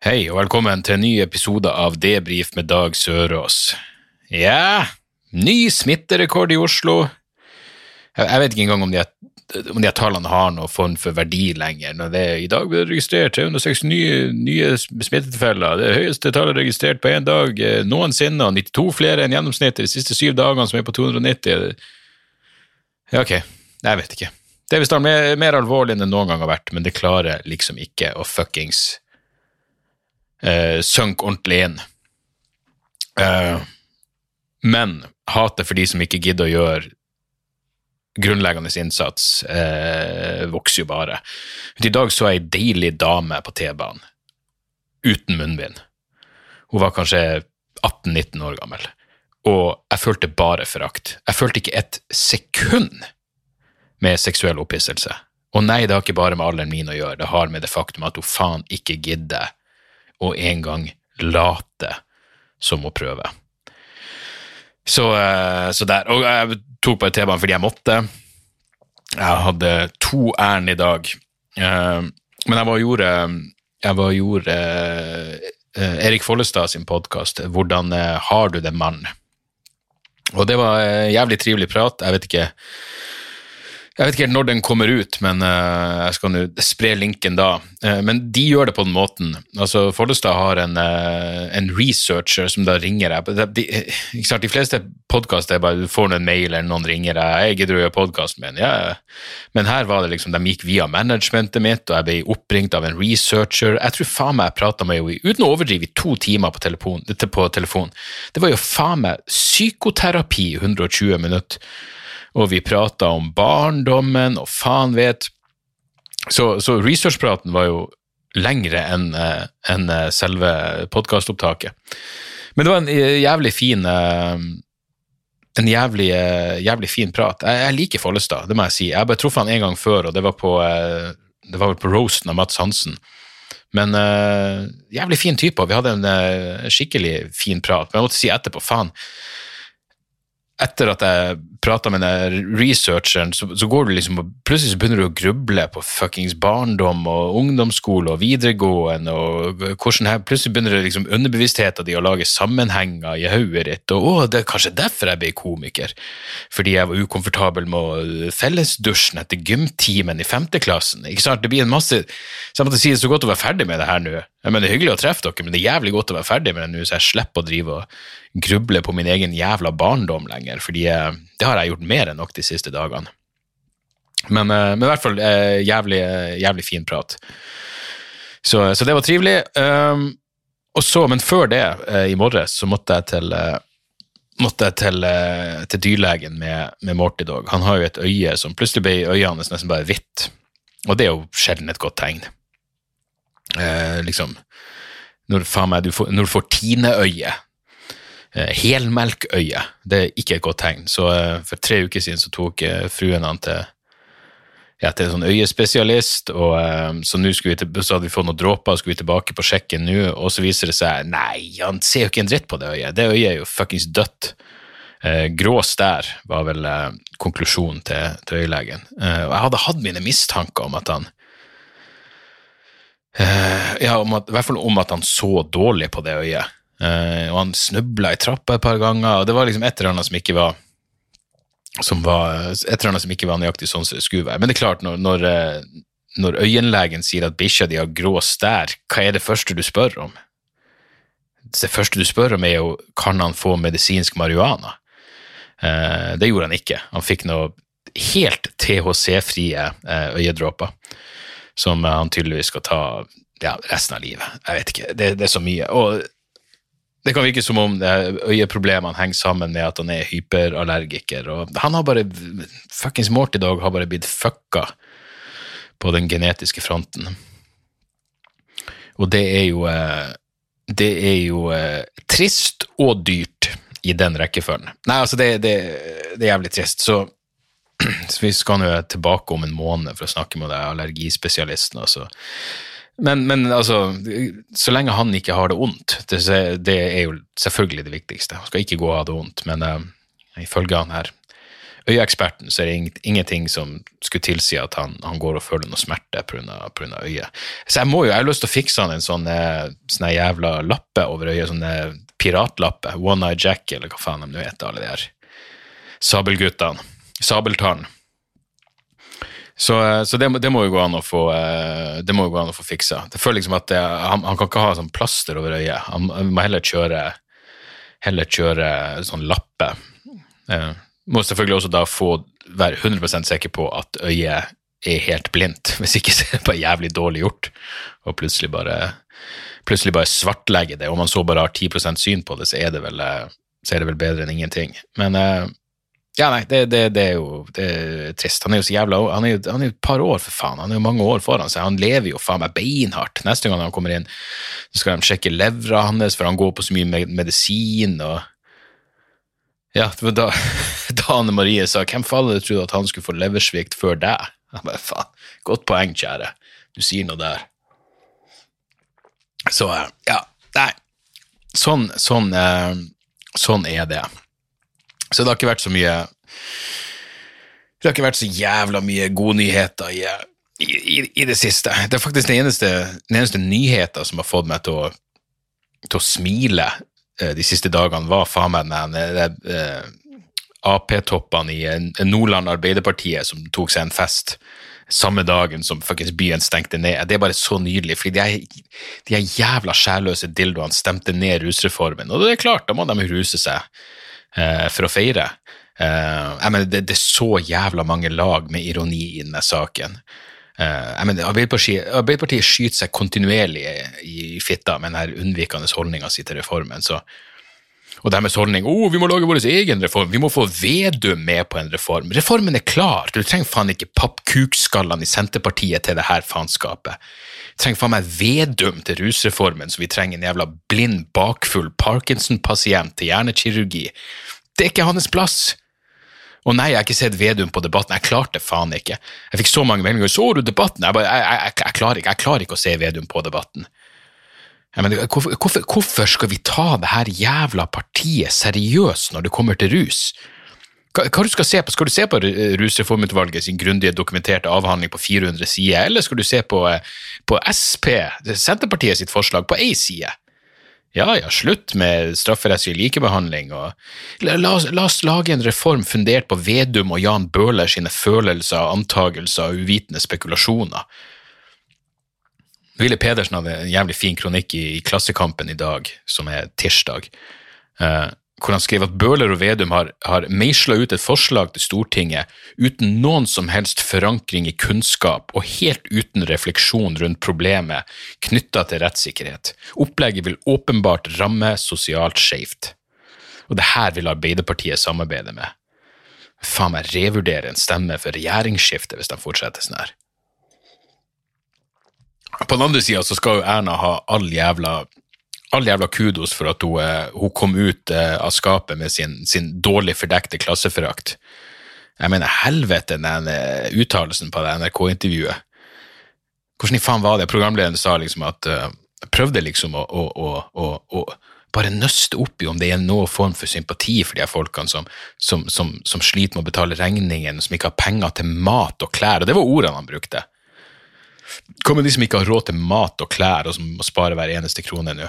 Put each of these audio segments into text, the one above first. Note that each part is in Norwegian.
Hei, og velkommen til en ny episode av Debrif med Dag Sørås. Ja, ny smitterekord i Oslo. Jeg, vet ikke engang om de, om de tallene har noen form for verdi lenger. Når det I dag ble det registrert 306 nye, nye smittetilfeller. Det høyeste tallet registrert på én dag eh, noensinne, og 92 flere enn gjennomsnittet de siste syv dagene, som er på 290. Ja, ok, jeg vet ikke. Det er visst mer, mer alvorlig enn det noen gang har vært, men det klarer liksom ikke å fuckings eh, sunk ordentlig inn. Eh, men hatet for de som ikke gidder å gjøre grunnleggende innsats, eh, vokser jo bare. I dag så jeg ei deilig dame på T-banen, uten munnbind. Hun var kanskje 18-19 år gammel, og jeg følte bare forakt. Jeg følte ikke et sekund med seksuell opphisselse. Og nei, det har ikke bare med alderen min å gjøre, det har med det faktum at hun faen ikke gidder og en gang late som å prøve. Så, eh, så der. Og jeg tok på T-banen fordi jeg måtte. Jeg hadde to ærend i dag. Eh, Men jeg var og gjorde, jeg var gjorde eh, Erik Follestad sin podkast 'Hvordan har du det, mann?' Og det var jævlig trivelig prat. Jeg vet ikke jeg vet ikke helt når den kommer ut, men uh, jeg skal nå spre linken da. Uh, men de gjør det på den måten. Altså, Follestad har en, uh, en researcher som da ringer deg. De, ikke sant? de fleste podkaster er bare du får en mail eller noen ringer deg. 'Jeg gidder å gjøre podkast med en.' Ja. Men her var det liksom, de gikk via managementet mitt, og jeg ble oppringt av en researcher. Jeg tror faen meg jeg prata med henne uten å overdrive, i to timer på telefon, på telefon. Det var jo faen meg psykoterapi i 120 minutter og vi prata om barndommen, og faen vet. Så, så researchpraten var jo lengre enn en selve podkastopptaket. Men det var en jævlig fin en jævlig, jævlig fin prat. Jeg, jeg liker Follestad, det må jeg si. Jeg bare truffet han en gang før, og det var på, det var på roasten av Mats Hansen. Men uh, jævlig fin type, og vi hadde en uh, skikkelig fin prat. Men jeg måtte si etterpå, faen etter at jeg prata med den researcheren, så, så, går du liksom og plutselig så begynner du å gruble på fuckings barndom og ungdomsskole og videregående, og hvordan her, plutselig begynner det liksom underbevisstheten din å lage sammenhenger i hodet ditt, og å, det er kanskje derfor jeg ble komiker, fordi jeg var ukomfortabel med fellesdusjen etter gymtimen i femteklassen, ikke sant, det blir en masse, så jeg måtte si det så godt å være ferdig med det her nå, mener, det er hyggelig å treffe dere, men det er jævlig godt å være ferdig med det nå, så jeg slipper å drive og gruble på min egen jævla barndom lenger, fordi det har jeg gjort mer enn nok de siste dagene. Men, men i hvert fall jævlig, jævlig fin prat. Så, så det var trivelig. Um, og så, men før det, i morges, så måtte jeg til måtte jeg til, til dyrlegen med, med Morty Dog. Han har jo et øye som plutselig ble øynene hans nesten bare hvitt. Og det er jo sjelden et godt tegn. Eh, liksom Når, meg, du, får, når du får tineøye, eh, helmelkøye, det er ikke et godt tegn. Så eh, for tre uker siden så tok eh, fruen han til ja, til en sånn øyespesialist, og eh, så nå så hadde vi fått noen dråper, og skulle vi tilbake på sjekken nå, og så viser det seg nei, han ser jo ikke en dritt på det øyet, det øyet er jo fuckings dødt. Eh, grå stær var vel eh, konklusjonen til, til øyelegen. Uh, og jeg hadde hatt mine mistanker om at han ja, om at, i hvert fall om at han så dårlig på det øyet. og han snubla i trappa et par ganger, og det var liksom et eller annet som ikke var som var et eller annet som ikke var nøyaktig sånn som det skulle være. Men det er klart, når, når, når øyenlegen sier at bikkja di har grå stær, hva er det første du spør om? Det første du spør om, er jo kan han få medisinsk marihuana. Eh, det gjorde han ikke. Han fikk noe helt THC-frie eh, øyedråper, som han tydeligvis skal ta ja, resten av livet. Jeg vet ikke, det, det er så mye. Og det kan virke som om øyeproblemene henger sammen med at han er hyperallergiker. og Han har bare Fuckings Morty Dog har bare blitt fucka på den genetiske fronten. Og det er jo eh, Det er jo eh, trist og dyrt i den rekkefølgen. Nei, altså, det, det, det er jævlig trist. Så, så vi skal nå tilbake om en måned for å snakke med deg, allergispesialisten. Altså. Men, men altså, så lenge han ikke har det vondt, det, det er jo selvfølgelig det viktigste. Han skal ikke gå ha det vondt, men uh, ifølge han her øyeeksperten så er det ingenting som skulle tilsi at han, han går og føler noe smerte pga. øyet. Så jeg må jo, jeg har lyst til å fikse han en sånn, eh, sånn jævla lappe over øyet, sånn eh, piratlappe, One Eye Jack, eller hva faen de nå heter, alle de her sabelguttene. Sabeltann. Så, eh, så det, det, må jo gå an å få det må jo gå an å få fiksa. Det føler liksom at det, han, han, kan ikke ha sånn plaster over øyet. Han, han må heller kjøre, heller kjøre sånn lappe. Eh, må selvfølgelig også da få være 100 sikker på at øyet er helt blindt. Hvis ikke så er det bare jævlig dårlig gjort. Og plutselig bare, plutselig bare svartlegge det. Om man så bare har 10 syn på det, så er det vel, så er det vel bedre enn ingenting. Men eh, ja, nei, det, det, det, er jo det er trist. Han er jo så jævla Han er jo, han er jo et par år, for faen. Han er jo mange år foran seg. Han lever jo faen meg beinhardt. Neste gang han kommer inn, så skal de sjekke levra hans, for han går på så mye medisin. og ja, det var da, da Anne Marie sa 'Hvem faller det trodde at han skulle få leversvikt før deg?' Jeg bare, faen, Godt poeng, kjære. Du sier noe der. Så ja, nei. Sånn, sånn, eh, sånn er det. Så det har ikke vært så mye Det har ikke vært så jævla mye godnyheter i, i, i, det siste. Det er faktisk den eneste, eneste nyheten som har fått meg til å, til å smile Eh, de siste dagene, var faen meg den uh, Ap-toppene i Nordland Arbeiderpartiet som tok seg en fest samme dagen som byen stengte ned. Det er bare så nydelig, fordi de, er, de er jævla sjælløse dildoene stemte ned rusreformen. Og det er klart, da må de ruse seg for å feire. Uh, mener, det, det, er så jævla mange lag med ironi i denne saken. Uh, mener, Arbeiderpartiet, Arbeiderpartiet, skyter seg kontinuerlig i, i fitta med den unnvikende holdninga si til reformen. Så, og deres holdning oh, vi må lage vår egen reform, vi må få Vedum med på en reform. Reformen er klar, du trenger faen ikke pappkukskallene i Senterpartiet til det her faenskapet. Du trenger faen meg Vedum til rusreformen, så vi trenger en jævla blind, bakfull Parkinson-pasient til hjernekirurgi. Det er ikke hans plass. Og nei, jeg har ikke sett Vedum på Debatten. Jeg klarte faen ikke. Jeg fikk så mange meldinger. 'Så du Debatten?' Jeg, bare, jeg, jeg, jeg, klarer ikke, jeg klarer ikke å se Vedum på Debatten. Mener, hvorfor, hvorfor, hvorfor, skal vi ta det her jævla partiet seriøst når det kommer til rus? Hva, hva du skal se på? Skal du se på Rusreformutvalget sin grundige dokumenterte avhandling på 400 sider, eller skal du se på, eh, på SP, Senterpartiet sitt forslag, på én side? Ja ja, slutt med strafferettslig likebehandling, og la, la, la, oss lage en reform fundert på Vedum og Jan Bøhler sine følelser, antagelser og uvitende spekulasjoner. Ville Pedersen hadde en jævlig fin kronikk i, i Klassekampen i dag, som er tirsdag. eh, hvor han skrev at Bøhler og Vedum har, har meisla ut et forslag til Stortinget uten noen som helst forankring i kunnskap og helt uten refleksjon rundt problemet knytta til rettssikkerhet. Opplegget vil åpenbart ramme sosialt skjevt. Og det her vil Arbeiderpartiet samarbeide med. Faen meg revurdere en stemme for regjeringsskifte hvis de fortsetter sånn her. På den andre sida så skal jo Erna ha all jævla all jævla kudos for at hun, eh, hun kom ut eh, av skapet med sin, sin dårlig fordekte klasseforakt. Jeg mener, helvete, den eh, uttalelsen på det NRK-intervjuet. Hvordan i faen var det? Programlederen sa liksom at uh, Prøvde liksom å, å, å, å, bare nøste opp i om det er noen form for sympati for de folkene som, som, som, som sliter med å betale regningen, som ikke har penger til mat og klær. Og det var ordene han brukte. Kommer de som ikke har råd til mat og klær, og som må spare hver eneste krone nå?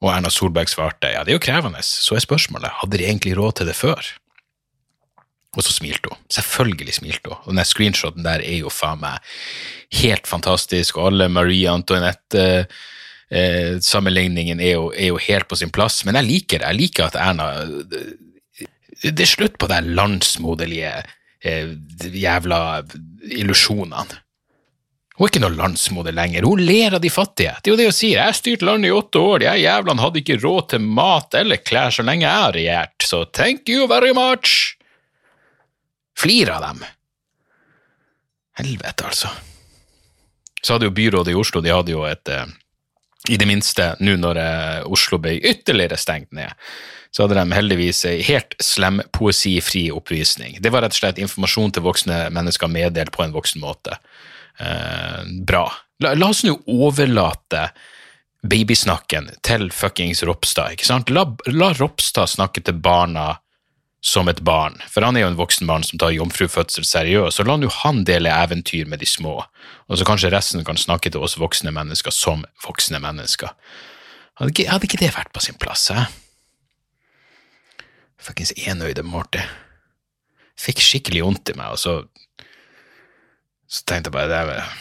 Og Erna Solberg svarte ja, det er jo krevende, så er spørsmålet hadde de egentlig råd til det før? Og så smilte hun. Selvfølgelig smilte hun. Og den screenshoten der er jo faen meg helt fantastisk, og alle Marie Antoinette-sammenligningen eh, er, er, jo helt på sin plass. Men jeg liker det. Jeg liker at Erna Det er slutt på de landsmoderlige eh, jævla illusjonene. Hun er ikke noe landsmoder lenger, hun ler av de fattige. Det er jo det hun sier, jeg har styrt landet i åtte år, de jævlene hadde ikke råd til mat eller klær så lenge jeg har regjert, så thank you very much. Flir av dem. Helvete, altså. Så hadde jo byrådet i Oslo de hadde jo et, eh, I det minste nå når eh, Oslo ble ytterligere stengt ned, så hadde de heldigvis ei helt slempoesifri oppvisning. Det var rett og slett informasjon til voksne mennesker meddelt på en voksen måte. Eh, bra. La, la oss nå overlate babysnakken til fuckings Ropstad, ikke sant? La, la Ropstad snakke til barna som et barn, for han er jo en voksen barn som tar jomfrufødsel seriøst, så la nå han dele eventyr med de små, og så kanskje resten kan snakke til oss voksne mennesker som voksne mennesker. Hadde ikke, hadde ikke det vært på sin plass, hæ? Fuckings enøyde Morty. Fikk skikkelig vondt i meg, og så så tenkte jeg bare det er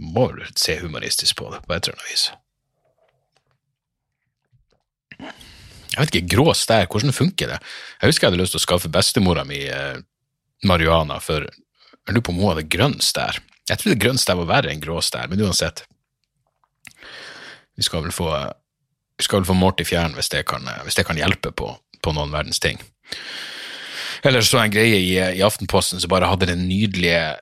må vel se humoristisk på det, på et eller annet vis. Jeg vet ikke, grå stær, hvordan funker det? Jeg husker jeg hadde lyst til å skaffe bestemora mi eh, marihuana, for jeg lurer på om hun hadde grønn stær. Jeg trodde grønn stær var verre enn grå stær, men uansett. Vi skal vel få, vi skal vel få Morty fjern hvis det kan, hvis det kan hjelpe på, på noen verdens ting. Eller så en greie i, i Aftenposten som bare hadde den nydelige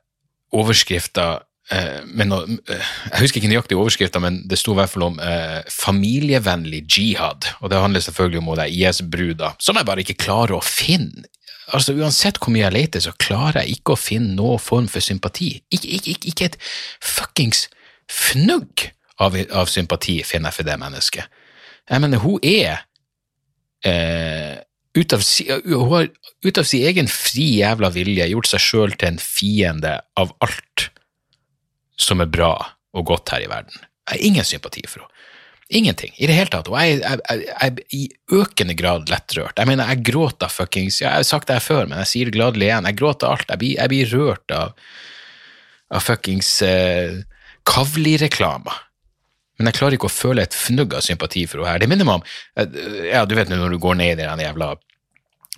overskrifta eh, noe, eh, Jeg husker ikke nøyaktig overskrifta, men det sto i hvert fall om eh, familievennlig jihad. Og det handler selvfølgelig om der IS-bruda, som jeg bare ikke klarer å finne. Altså Uansett hvor mye jeg leter, så klarer jeg ikke å finne noen form for sympati. Ikke, ikke, ikke, ikke et fuckings fnugg av, av sympati finner jeg for det mennesket. Jeg mener, hun er eh, ut av, hun har ut av sin egen fri jævla vilje gjort seg sjøl til en fiende av alt som er bra og godt her i verden. Jeg har ingen sympati for henne. Ingenting. I det hele tatt. Og jeg, er i økende grad lettrørt. Jeg mener, jeg gråter fuckings Jeg har sagt det her før, men jeg sier det gladelig igjen. Jeg gråter alt. Jeg blir, jeg blir rørt av, av fuckings eh, Kavli-reklamer. Men jeg klarer ikke å føle et fnugg av sympati for henne her. Det minner meg om eh, Ja, du vet når du går ned i den jævla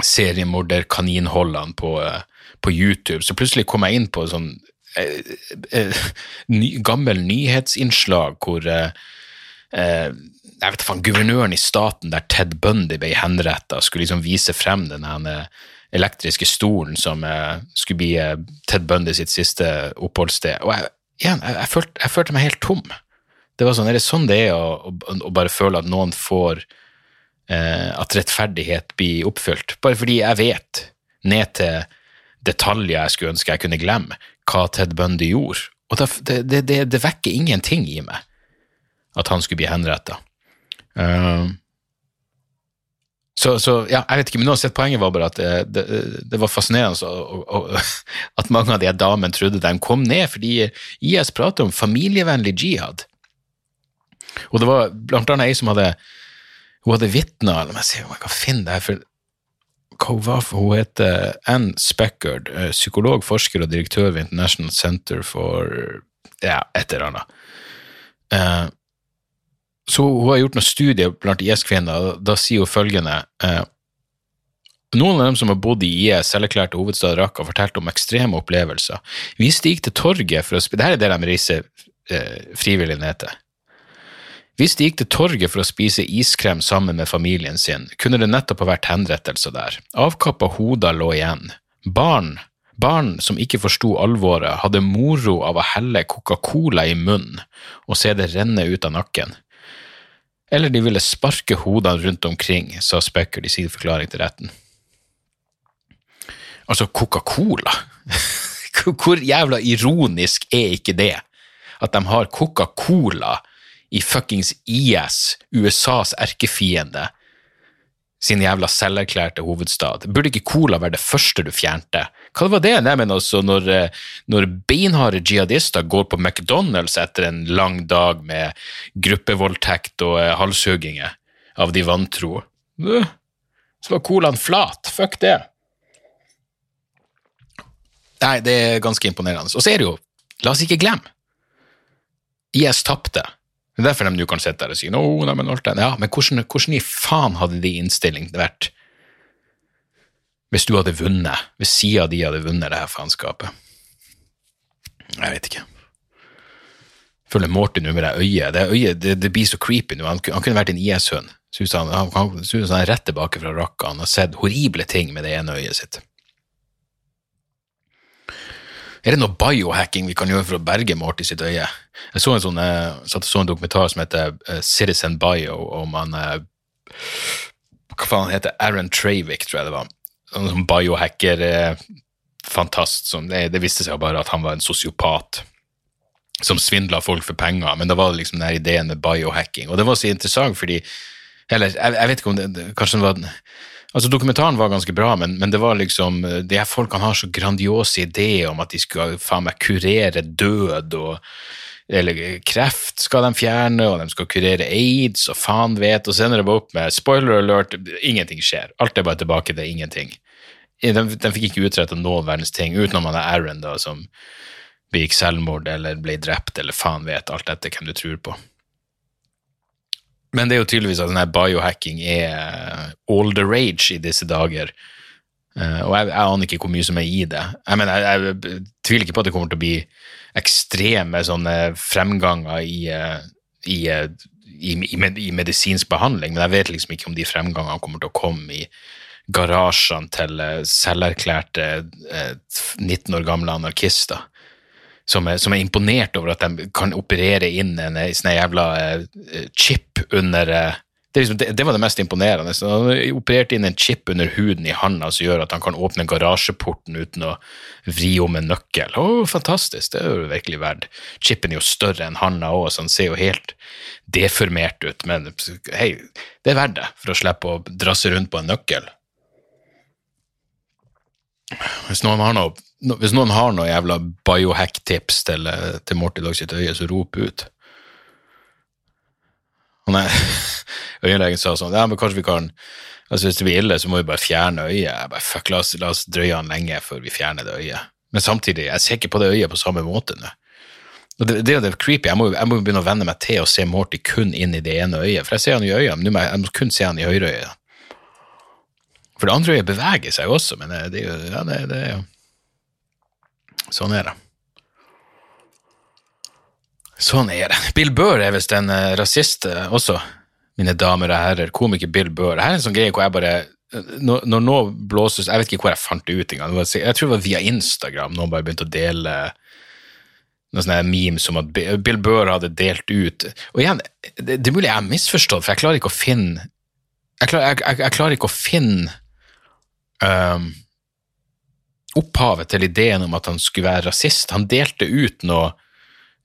seriemorder-kaninholdene på, eh, på YouTube, så plutselig kom jeg inn på sånn eh, eh, ny, gammel nyhetsinnslag hvor eh, eh, jeg vet faen, Guvernøren i staten der Ted Bundy ble henretta, skulle liksom vise frem den elektriske stolen som eh, skulle bli eh, Ted Bundy sitt siste oppholdssted. Og jeg, igjen, jeg, jeg, følte, jeg følte meg helt tom. Det var sånn, Er det sånn det er å, å, å bare føle at noen får eh, At rettferdighet blir oppfylt? Bare fordi jeg vet, ned til detaljer jeg skulle ønske jeg kunne glemme, hva Ted Bundy gjorde. Og det, det, det, det vekker ingenting i meg at han skulle bli henretta. Uh, så, så, ja, jeg vet ikke, men uansett, poenget var bare at det, det, det var fascinerende og, og, at mange av de damene trodde de kom ned fordi IS prater om familievennlig jihad. Og det var blant annet ei som hadde hun hadde vitna La meg se om jeg kan finne det her. for hun heter Ann Speckard, psykolog, forsker og direktør ved International Center for ja, et eller annet. Eh, så hun har gjort noen studier blant IS-kvinner, og da sier hun følgende eh, Noen av dem som har bodd i IS, selverklærte hovedstad Raqqa, fortalte om ekstreme opplevelser. De gikk til torget for å spille Dette er det de reiser eh, frivillig ned til. Hvis de gikk til torget for å spise iskrem sammen med familien sin, kunne det nettopp ha vært henrettelse der. Avkappa hoder lå igjen. Barn, barn som ikke forsto alvoret, hadde moro av å helle Coca-Cola i munnen og se det renne ut av nakken. Eller de ville sparke hodene rundt omkring, sa Specker i sin forklaring til retten. Altså, Coca-Cola? Hvor jævla ironisk er ikke det? At de har Coca-Cola i fuckings IS, USAs erkefiende, sin jævla selverklærte hovedstad. Burde ikke cola være det første du fjernte? Hva var det? Nei, men altså, når, når beinharde jihadister går på McDonald's etter en lang dag med gruppevoldtekt og uh, halshugginger av de vantro, uh, så var colaen flat. Fuck det. Nei, det er ganske imponerende. Og så er det jo, la oss ikke glemme, IS tapte. Det er derfor de nå kan sitte der og si no, nei, men alt det. Ja, men hvordan, hvordan i faen hadde de innstilling vært hvis du hadde vunnet, hvis sida di hadde vunnet det her faenskapet? Jeg vet ikke. Jeg føler Morty nå med det øyet. Det, øyet det, det blir så creepy nå. Han, han kunne vært en IS-hund. Synes han, han, han, er rett tilbake fra Raqqa. Han har sett horrible ting med det ene øyet sitt. Er det noe biohacking vi kan gjøre for å berge Morty sitt øye? Jeg så en, sånn, eh, så en dokumentar som heter eh, Citizen Bio, om han eh, Hva faen heter Aaron Travik, tror jeg det var. En sånn biohacker-fantast. det, det viste seg bare at han var en sosiopat som svindla folk for penger, men da var det liksom den ideen med biohacking. Og det var så interessant fordi Eller jeg, jeg vet ikke om det Kanskje det var Altså, Dokumentaren var ganske bra, men, men det var liksom de her folkene har så grandiose ideer om at de skal faen meg kurere død og eller kreft skal de fjerne, og de skal kurere aids, og faen vet, og så ender det opp med spoiler alert, ingenting skjer. Alt er bare tilbake til ingenting. De, de fikk ikke utretta noen verdens ting, utenom han Aaron, da, som begikk selvmord eller ble drept, eller faen vet, alt dette hvem du tror på. Men det er jo tydeligvis at denne biohacking er all the rage i disse dager. Uh, og jeg, jeg, aner ikke hvor mye som er i det. Jeg, mener, jeg, jeg, tviler ikke på at det kommer til å bli ekstreme sånne fremganger i, uh, i, i, i, medisinsk behandling, men jeg vet liksom ikke om de fremgangene kommer til å komme i garasjene til selverklærte 19 år gamle anarkister som er, som er, imponert over at de kan operere inn en, en sånn jævla uh, chip under uh, det, liksom, det, det, var det mest imponerende. Så han opererte inn en chip under huden i handa som gjør at han kan åpne garasjeporten uten å vri om en nøkkel. Å, fantastisk, det er jo virkelig verdt. Chipen er jo større enn handa òg, så han ser jo helt deformert ut, men hei, det er verdt det for å slippe å drasse rundt på en nøkkel. Hvis noen har noe hvis noen har noe jævla biohack-tips til, eh, til Morty Dag sitt øye, så rop ut. Og nei, øyelegen sa sånn Ja, men kanskje vi kan altså Hvis det blir ille, så må vi bare fjerne øyet. Jeg bare, fuck, la oss, la oss drøye han lenge før vi fjerner det øyet. Men samtidig, jeg ser ikke på det øyet på samme måte nå. Og det, det er jo creepy. Jeg må, jeg begynne å venne meg til å se Morty kun inn i det ene øyet. For jeg ser han i øyet, men nå må jeg, jeg må kun se han i høyreøyet. For det andre øyet beveger seg jo også, men det, det, ja, det, det er jo Sånn er det. Sånn er det. Bill Burr er visst en uh, rasist uh, også, mine damer og herrer. Komiker Bill Burr. Dette er en sånn greie hvor jeg bare uh, når, når nå blåses Jeg vet ikke hvor jeg fant det ut engang. Jeg tror det var via Instagram noen bare begynte å dele noen sånne memes om at Bill Burr hadde delt ut Og igjen, det, det er mulig jeg har misforstått, for jeg klarer ikke å finne Jeg klarer, jeg, jeg, jeg klarer ikke å finne um, opphavet til ideen om at han skulle være rasist. Han delte ut noe,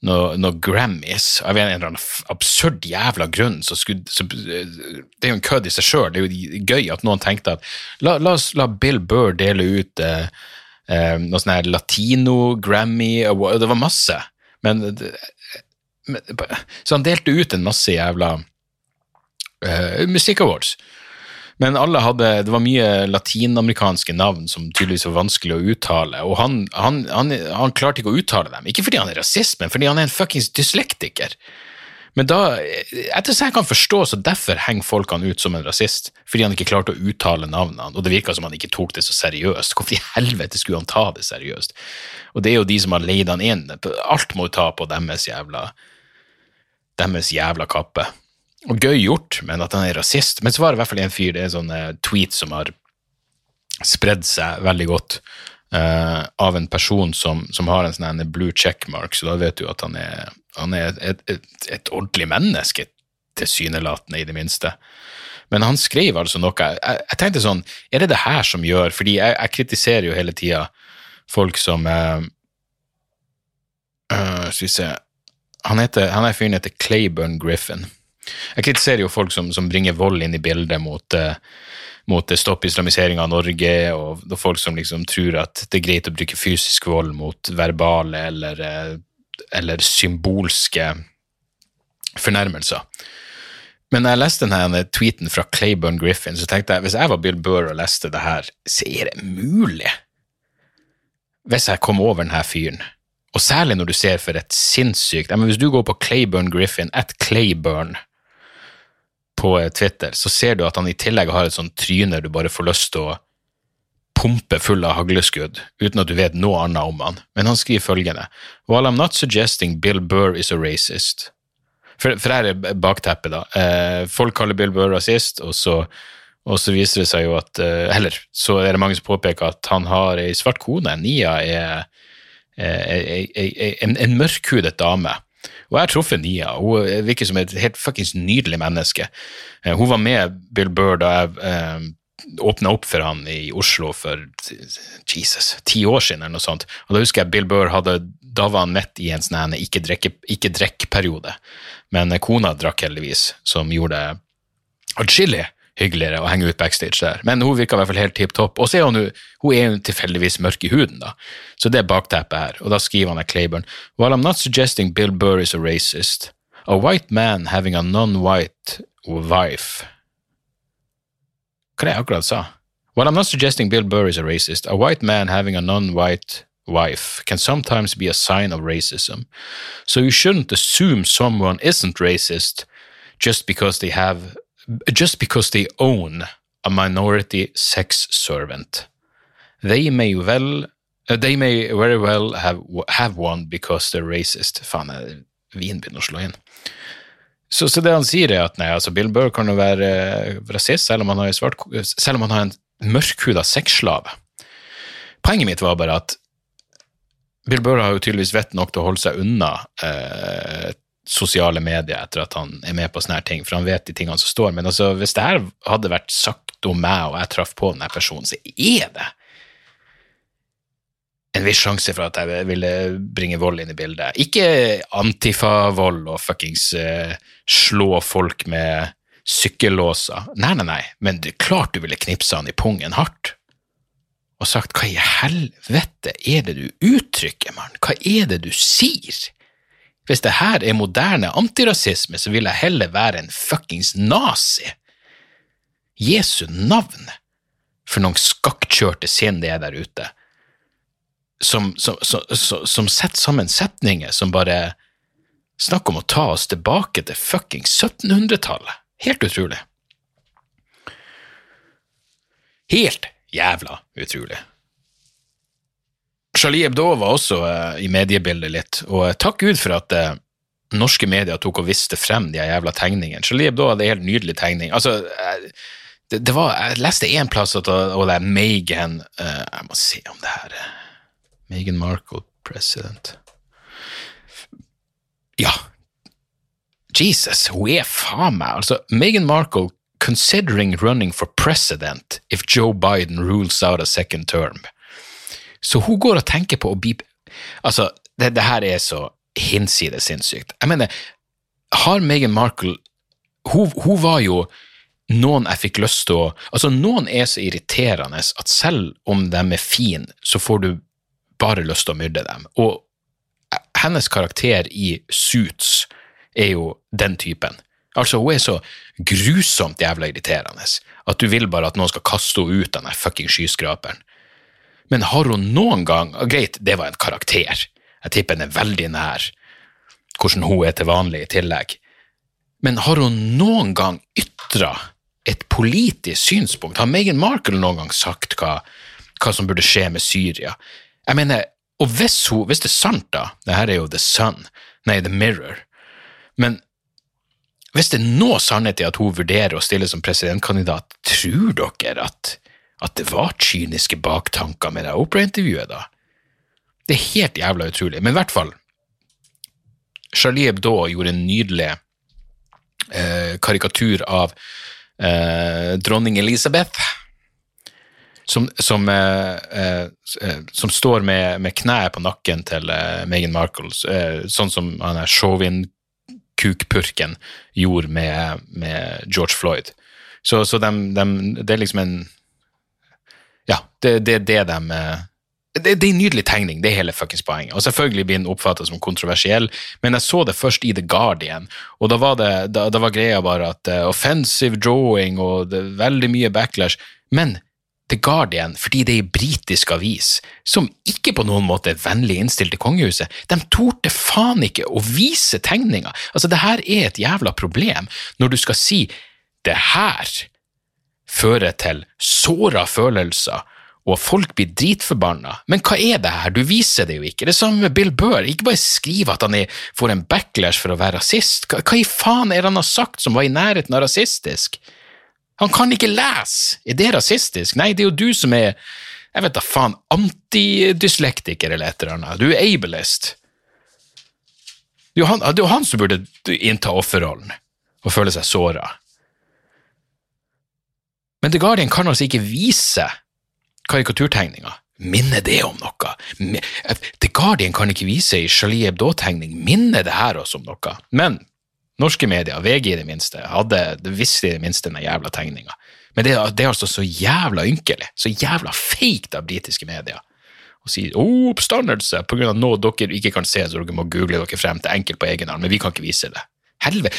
noe, noe Grammys av en eller annen absurd jævla grunn. Så skulle, så, det er jo en kødd i seg sjøl. Det er jo gøy at noen tenkte at la, la oss la Bill Burr dele ut eh, eh, noe sånn her latino-Grammy. Det var masse. Men, men, Så han delte ut en masse jævla eh, musikk-awards. Men alle hadde, det var mye latinamerikanske navn som tydeligvis var vanskelig å uttale, og han, han, han, han, klarte ikke å uttale dem. Ikke fordi han er rasist, men fordi han er en fuckings dyslektiker. Men da, etter som jeg kan forstå, så derfor henger folk han ut som en rasist. Fordi han ikke klarte å uttale navnene, og det virka som han ikke tok det så seriøst. Hvorfor i helvete skulle han ta det seriøst? Og det er jo de som har leid han inn. Alt må jo ta på deres jævla deres jævla kappe og gøy gjort, men at han er rasist. Men så var det i hvert fall en fyr, det er en sånn uh, tweet som har spredd seg veldig godt uh, av en person som, som har en sånn blue checkmark, så da vet du at han er, han er et, et, et, ordentlig menneske, tilsynelatende, i det minste. Men han skrev altså noe jeg, jeg, tenkte sånn, er det det her som gjør Fordi jeg, jeg kritiserer jo hele tida folk som uh, Skal vi se Han, heter, han er fyren heter Clayburn Griffin. Jeg kritiserer jo folk som, som bringer vold inn i bildet mot, uh, mot stopp islamisering av Norge, og, og, folk som liksom tror at det er greit å bruke fysisk vold mot verbale eller, uh, eller symbolske fornærmelser. Men når jeg leste denne tweeten fra Clayburn Griffin, så tenkte jeg hvis jeg var Bill Burr og leste det her, så er det mulig? Hvis jeg kom over denne fyren, og særlig når du ser for et sinnssykt Hvis du går på Clayburn Griffin, at Clayburn, på eh, Twitter, så ser du at han i tillegg har et sånt tryne du bare får lyst til å pumpe full av hagleskudd, uten at du vet noe annet om han. Men han skriver følgende While I'm not suggesting Bill Burr is a racist For, for her er bakteppet, da. Eh, folk kaller Bill Burr rasist, og så, og så viser det seg jo at eh, Eller så er det mange som påpeker at han har ei svart kone. Nia er, er, er, er en, en mørkhudet dame. Og jeg har truffet Nia. Hun virker som et helt fuckings nydelig menneske. Eh, hun var med Bill Burr da jeg eh, åpna opp for han i Oslo for Jesus, ti år siden, eller noe sånt. Og da husker jeg Bill Burr hadde Da var han midt i en sånn ikke-drekk-periode. Men kona drakk heldigvis, som gjorde det atskillig hyggeligere å henge ut backstage der. Men hun virka i hvert fall helt tipp topp. Og så er hun, hun er tilfeldigvis mørk i huden, da. Så det er bakteppet her. Og da skriver han av Claiborne While I'm not suggesting Bill Burr is a racist, a white man having a non-white wife Hva er det jeg akkurat sa? While I'm not suggesting Bill Burr is a racist, a white man having a non-white wife can sometimes be a sign of racism. So you shouldn't assume someone isn't racist just because they have just because they own a minority sex servant. They may well uh, they may very well have, have one because they're racist. Faen, vin begynner å slå inn. Så, så, det han sier, er at nei, altså Bill Burr kan jo være uh, rasist selv om han har, svart, selv om han har en mørkhuda sexslave. Poenget mitt var bare at Bill Burr har jo tydeligvis vett nok til å holde seg unna uh, sosiale medier etter at han er med på sånne her ting, for han vet de tingene som står. Men altså, hvis det her hadde vært sagt om meg, og jeg traff på denne personen, så er det en viss sjanse for at jeg ville bringe vold inn i bildet. Ikke antifa-vold og fuckings uh, slå folk med sykkellåser. Nei, nei, nei, men det er klart du ville knipsa han i pungen hardt. Og sagt hva i helvete er det du uttrykker, mann, hva er det du sier? Hvis det her er moderne antirasisme, så vil jeg heller være en fuckings nazi. Jesu navn! For noen skakkjørte sinn det er der ute, som, som, som, som setter sammen setninger som bare snakker om å ta oss tilbake til fuckings 1700-tallet. Helt utrolig. Helt jævla utrolig. Charlie Hebdo var også uh, i mediebildet litt, og uh, takk Gud for at uh, norske medier tok og viste frem de jævla tegningene. Charlie Hebdo hadde en helt nydelig tegning. Altså, det, det, var, Jeg leste én plass at og det er Megan Jeg må se om det her Megan Markle, president Ja. Jesus, hun er faen meg Altså, Megan Markle considering running for president if Joe Biden rules out a second term. Så hun går og tenker på å bli Altså, det, det her er så hinsides sinnssykt. Jeg mener, har Meghan Markle hun, hun, var jo noen jeg fikk lyst til å Altså, noen er så irriterende at selv om de er fine, så får du bare lyst til å myrde dem. Og hennes karakter i Suits er jo den typen. Altså, hun er så grusomt jævla irriterende at du vil bare at noen skal kaste henne ut av den fucking skyskraperen. Men har hun noen gang Greit, det var en karakter. Jeg tipper den er veldig nær hvordan hun er til vanlig i tillegg. Men har hun noen gang ytra et politisk synspunkt? Har Meghan Markle noen gang sagt hva, hva som burde skje med Syria? Jeg mener, og hvis, hun, hvis det er sant, da Det her er jo The Sun, nei, The Mirror. Men hvis det er noe sannhet i at hun vurderer å stille som presidentkandidat, tror dere at at det var kyniske baktanker med det Opera-intervjuet, da. Det er helt jævla utrolig. Men i hvert fall, Charlie Hebdo gjorde en nydelig eh, karikatur av eh, dronning Elisabeth. Som, som, eh, eh som står med, med kneet på nakken til eh, Meghan Markle, eh, sånn som han er Chauvin-kukpurken gjorde med, med, George Floyd. Så, så de, de, det er liksom en ja, det, det, det de eh, det, det, er en nydelig tegning, det er hele fuckings poenget. Og selvfølgelig blir den oppfattet som kontroversiell, men jeg så det først i The Guardian, og da var, det, da, da var greia bare at uh, offensive drawing og det, veldig mye backlash. Men The Guardian, fordi det er en britisk avis som ikke på noen måte er vennlig innstilt til kongehuset, de torde faen ikke å vise tegninga. Altså, det her er et jævla problem når du skal si det her fører til såra følelser, og folk blir dritforbanna. Men hva er det her, du viser det jo ikke. Det samme med Bill Burr, ikke bare skriv at han får en backlash for å være rasist. Hva, hva i faen er det han har sagt som var i nærheten av rasistisk? Han kan ikke lese! Er det rasistisk? Nei, det er jo du som er jeg vet da faen, antidyslektiker eller et eller annet. Du er ableist. Det er jo han, han som burde innta offerrollen og føle seg såra. Men The Guardian kan altså ikke vise karikaturtegninga. Minner det om noe? The Guardian kan ikke vise ei Charlie Hebdo-tegning. Minner det her også om noe? Men norske medier, VG i det minste, hadde, visste i det minste den jævla tegninga. Men det, det er altså så jævla ynkelig, så jævla fake av britiske medier og sier oh, oppstandelse av noe dere ikke kan se, så dere må google dere frem til enkelt på egen hånd, men vi kan ikke vise det. Helvete.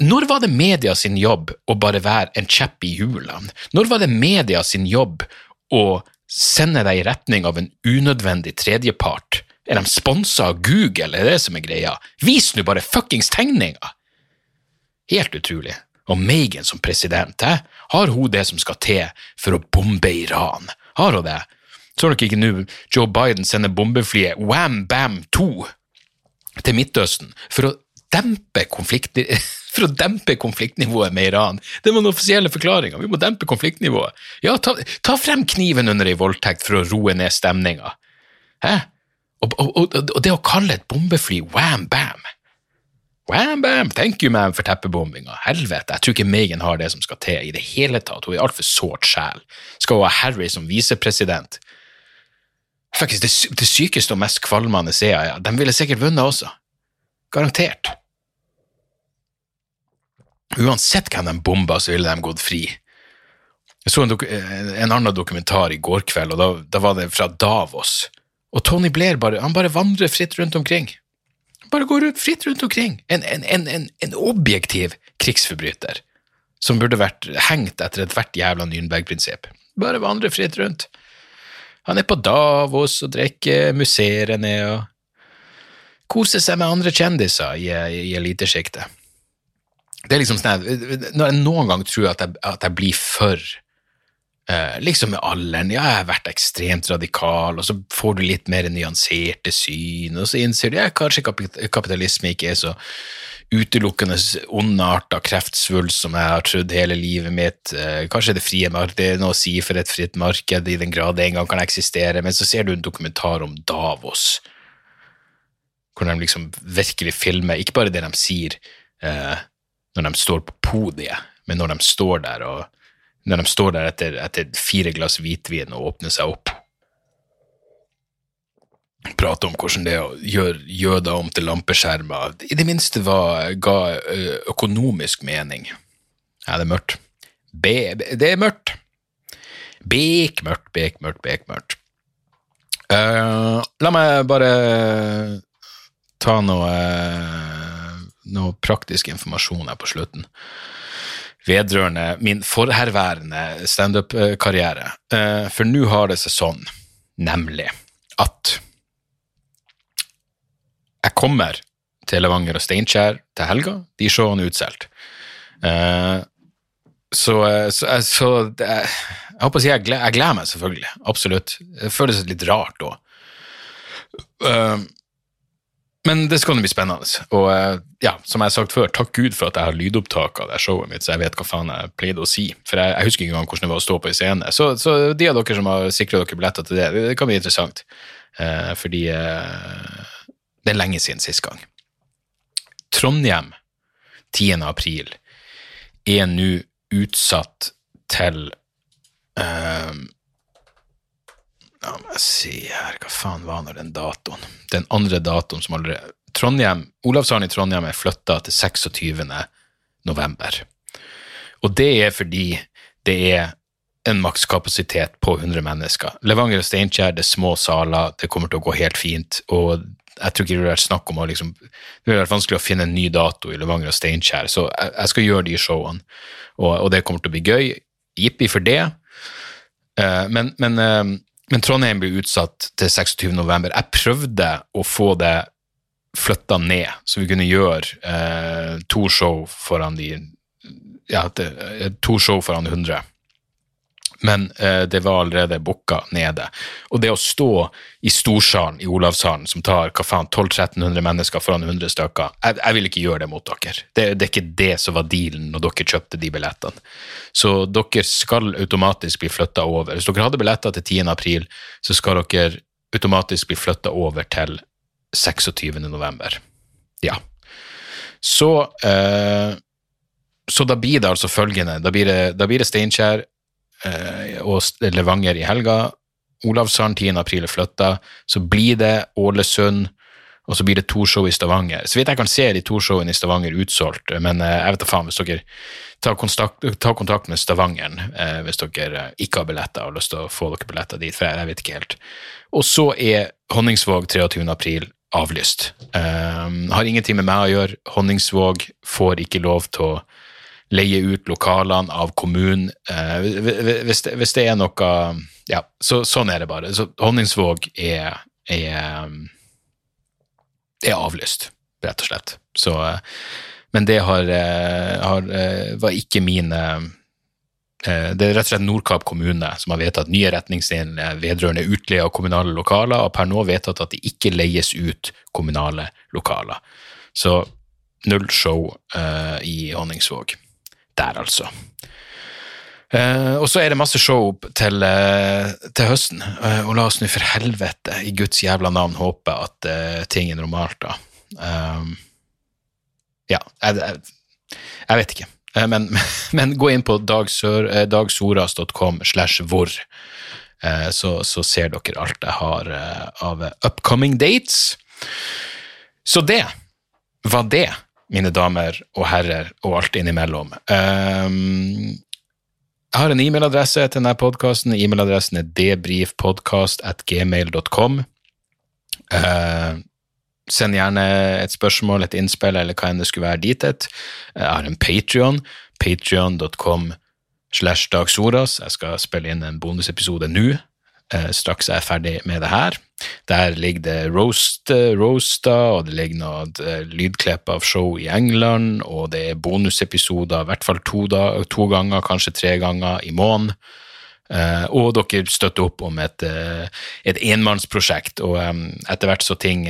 Når var det media sin jobb å bare være en kjepp i hjulene? Når var det media sin jobb å sende deg i retning av en unødvendig tredjepart? Er de sponsa av Google, er det som er greia? Vis nå bare fuckings tegninga! Helt utrolig. Og Megan som president, eh? har hun det som skal til for å bombe Iran? Har hun det? Så dere ikke nå Joe Biden sender bombeflyet Wham Bam 2 til Midtøsten for å dempe konflikt for å dempe konfliktnivået med Iran. Det var den offisielle forklaringa. Vi må dempe konfliktnivået. Ja, ta, ta frem kniven under ei voldtekt for å roe ned stemninga. Hæ? Og, og, og, og det å kalle et bombefly wham bam Wham bam, thank you man for teppebombinga. Helvete, jeg tror ikke Megan har det som skal til i det hele tatt. Hun er altfor sårt sjel. Skal hun ha Harry som visepresident? Faktisk, det, det sykeste og mest kvalmende ser jeg, ja. De ville sikkert vunnet også. Garantert. Uansett hvem de bomba, så ville de gått fri. Jeg så en, dok en annen dokumentar i går kveld, og da, da var det fra Davos. Og Tony Blair bare, han bare vandrer fritt rundt omkring. Bare går ut, fritt rundt omkring. En, en, en objektiv krigsforbryter som burde vært hengt etter ethvert jævla Nürnberg-prinsipp. Bare vandrer fritt rundt. Han er på Davos og drikker musserende og koser seg med andre kjendiser i, i elitesjiktet. Det er liksom sånn Når jeg noen gang tror at jeg, at jeg blir for eh, Liksom med alderen, ja, jeg har vært ekstremt radikal, og så får du litt mer nyanserte syn, og så innser du ja, kanskje kapitalisme ikke er så utelukkende ondarta kreftsvulst som jeg har trodd hele livet mitt. Eh, Kanskje det frie markedet er noe å si for et fritt marked, i den grad det en gang kan eksistere, men så ser du en dokumentar om Davos, hvor de liksom virkelig filmer, ikke bare det de sier eh, når de står på podiet, men når de står der og de står der etter, etter fire glass hvitvin og åpner seg opp. Prate om hvordan det er å gjøre jøder om til lampeskjermer. I det minste var, ga økonomisk mening. Ja, det er mørkt. Be, det er mørkt. Bekmørkt, bekmørkt, bekmørkt. Uh, la meg bare ta noe, noe praktisk informasjon her på slutten vedrørende min forherværende standup-karriere. Eh, For nå har det seg sånn, nemlig at jeg kommer til Levanger og Steinkjer til helga. De showene er utsolgt. Eh, Så, eh, så, så det, jeg håper å si jeg gleder, meg selvfølgelig, absolutt. Det føles litt rart da. Men det skal nå bli spennende. Og eh, ja, som jeg har sagt før, takk Gud for at jeg har lydopptak av det showet mitt, så jeg vet hva faen jeg pleide å si. For jeg, jeg husker ikke engang hvordan det var å stå på en scene. Så, så de av dere som har sikra dere billetter til det, det kan bli interessant. Eh, fordi eh, det er lenge siden sist gang. Trondheim 10. april er nå utsatt til eh, La meg si her, hva faen var nå den datoen? Den andre datoen som allerede Trondheim, Olavshallen i Trondheim er flytta til 26. november. Og det er fordi det er en makskapasitet på 100 mennesker. Levanger og Steinkjer, det er små saler, det kommer til å gå helt fint. Og jeg tror ikke det vil være snakk om å liksom Det vil være vanskelig å finne en ny dato i Levanger og Steinkjer, så jeg, jeg skal gjøre de showene. Og, og det kommer til å bli gøy. Jippi for det. Eh, men, men, eh, men Trondheim ble utsatt til 26. november. Jeg prøvde å få det flytta ned, så vi kunne gjøre eh, to show foran de ja, eh, to show foran 100. men eh, det var allerede booka nede. Og det å stå i storsalen i Olavshallen, som tar hva faen, 1200-1300 mennesker foran 100 stykker, jeg, jeg, vil ikke gjøre det mot dere. Det, det, er ikke det som var dealen når dere kjøpte de billettene. Så dere skal automatisk bli flytta over. Hvis dere hadde billetter til 10. april, så skal dere automatisk bli flytta over til 26. november. Ja. Så eh, så da blir det altså følgende. Da blir det, da det Steinkjer, og Levanger i helga. Olavshallen 10. april er flytta. Så blir det Ålesund, og så blir det to show i Stavanger. Så vidt jeg kan se de to showene i Stavanger utsolgt, men eh, jeg vet da faen hvis dere tar kontakt, tar kontakt med Stavangeren eh, hvis dere ikke har billetter og har lyst til å få dere billetter dit, for jeg vet ikke helt. Og så er Honningsvåg 23. april avlyst. Um, har ingenting med meg å gjøre. Honningsvåg får ikke lov til å leie ut lokalene av kommunen. Eh, hvis, hvis, det, er noe Ja, så, sånn er det bare. Så Honningsvåg er, er, er avlyst, rett og slett. Så, men det har, eh, har, eh, var ikke mine det er rett og slett Nordkapp kommune som har vedtatt nye retningslinjer vedrørende utleie av kommunale lokaler, og per nå vedtatt at det ikke leies ut kommunale lokaler. Så null show uh, i Honningsvåg der, altså. Uh, og så er det masse show til, uh, til høsten, uh, og la oss nå for helvete i Guds jævla navn håpe at ting er normalt, da. ja, jeg, jeg, jeg, vet ikke. Men, men, gå inn på dagsoras.com slash hvor, så, så, ser dere alt jeg har av upcoming dates. Så det var det mine damer og herrer og alt innimellom. Um, jeg har en e-mailadresse til denne podkasten. E-mailadressen er debrifpodkast.gmail.com. Uh, ehm, send gjerne et spørsmål, et innspill eller hva enn det skulle være dit. Jeg har en Patrion, patrion.com slash dagsoras. Jeg skal spille inn en bonusepisode nå straks jeg er ferdig med det her. Der ligger det roast, eh, roasta, og det ligger noe eh, lydklipp av show i England, og det er bonusepisoder i hvert fall to, da, to ganger, kanskje tre ganger i måneden. og dere støtter opp om et, et enmannsprosjekt, og etter hvert så ting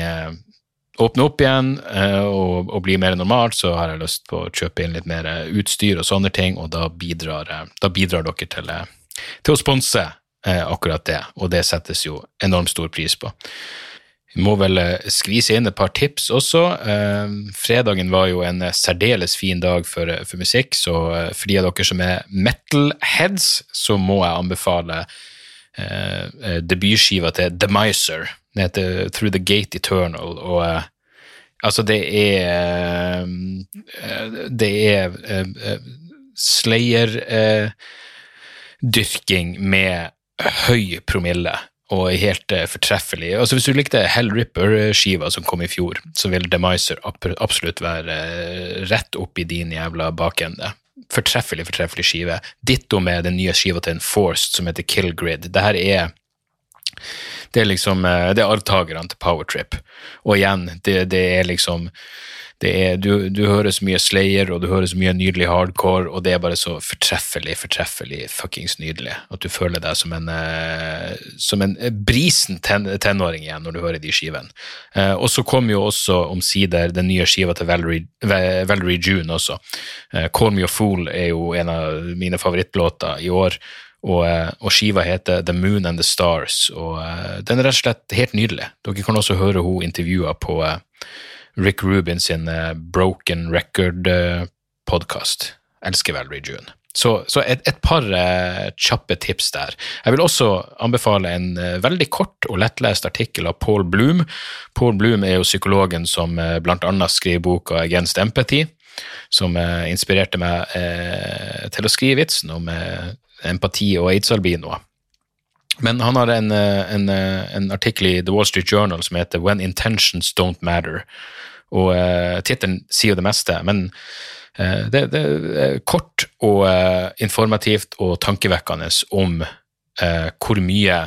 åpner opp igjen og, og, blir mer normalt, så har jeg lyst på å kjøpe inn litt mer utstyr og sånne ting, og da bidrar, da bidrar dere til, til å sponse Eh, akkurat det, og det settes jo enormt stor pris på. Vi må vel eh, skvise inn et par tips også. Eh, fredagen var jo en særdeles fin dag for, for musikk, så for de av dere som er metal-heads, så må jeg anbefale eh, debutskiva til The Miser. Den heter Through the Gate Eternal, og eh, altså, det er Det er Slayer dyrking med høy promille og helt uh, fortreffelig. Altså Hvis du likte Hell Ripper-skiva som kom i fjor, så vil Demiser absolutt være uh, rett opp i din jævla bakende. Fortreffelig, fortreffelig skive. Ditto med den nye skiva til Enforced som heter Kill Grid. Det her er det er liksom uh, det er arvtakerne til Powertrip. Og igjen, det, det er liksom er, du, du, hører så mye Slayer, og du hører så mye nydelig hardcore, og det er bare så fortreffelig, fortreffelig fuckings nydelig at du føler deg som en, eh, som en brisen ten, tenåring igjen når du hører de skivene. Eh, og så kom jo også omsider den nye skiva til Valerie, Valerie June også. Eh, Call Me a Fool er jo en av mine favorittlåter i år. Og, eh, og, skiva heter The Moon and the Stars, og uh, den er rett og slett helt nydelig. Dere kan også høre hun intervjua på Rick Rubin sin uh, Broken Record-podkast. Uh, Elsker Valerie June. Så, så et, et, par eh, kjappe tips der. Jeg vil også anbefale en eh, veldig kort og lettlest artikkel av Paul Bloom. Paul Bloom er jo psykologen som eh, bl.a. skriver boka Against Empathy, som inspirerte meg til å skrive vitsen om empati og aids-albinoer. Men han har en, en, en, artikkel i The Wall Street Journal som heter When Intentions Don't Matter. Og uh, tittelen sier jo det meste, men uh, det, det, er kort og uh, informativt og tankevekkende om uh, hvor mye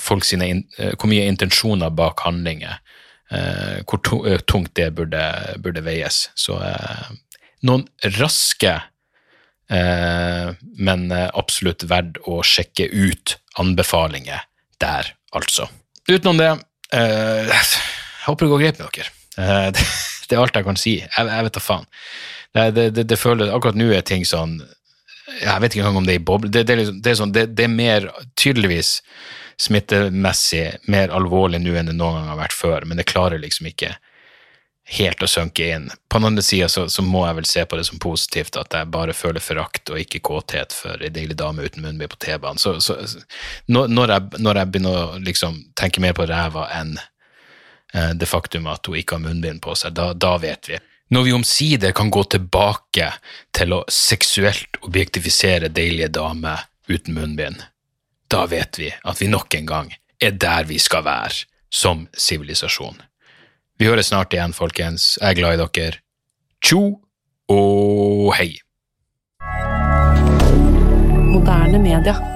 folk sine in, hvor mye intensjoner bak handlinger Hvor tungt det burde, burde veies. Så noen raske Eh, men eh, absolutt verdt å sjekke ut anbefalinger der, altså. Utenom det, eh, jeg håper det går greit med dere. Eh, det, det, er alt jeg kan si. Jeg, jeg vet da faen. Det, det, det, føler, akkurat nå er ting sånn Jeg vet ikke engang om det er i boble. Det, er liksom, sånn, det, er mer tydeligvis smittemessig mer alvorlig nå enn det noen gang har vært før, men det klarer liksom ikke helt å synke inn. På den andre sida så, så, må jeg vel se på det som positivt at jeg bare føler forakt og ikke kåthet for ei deilig dame uten munnbind på T-banen. Så, så når, jeg, når, jeg, begynner å liksom tenke mer på ræva enn eh, det faktum at hun ikke har munnbind på seg, da, da vet vi. Når vi omsider kan gå tilbake til å seksuelt objektifisere deilige damer uten munnbind, da vet vi at vi nok en gang er der vi skal være som sivilisasjon. Vi høres snart igjen, folkens. Jeg er glad i dere. Tjo og hei. Moderne media.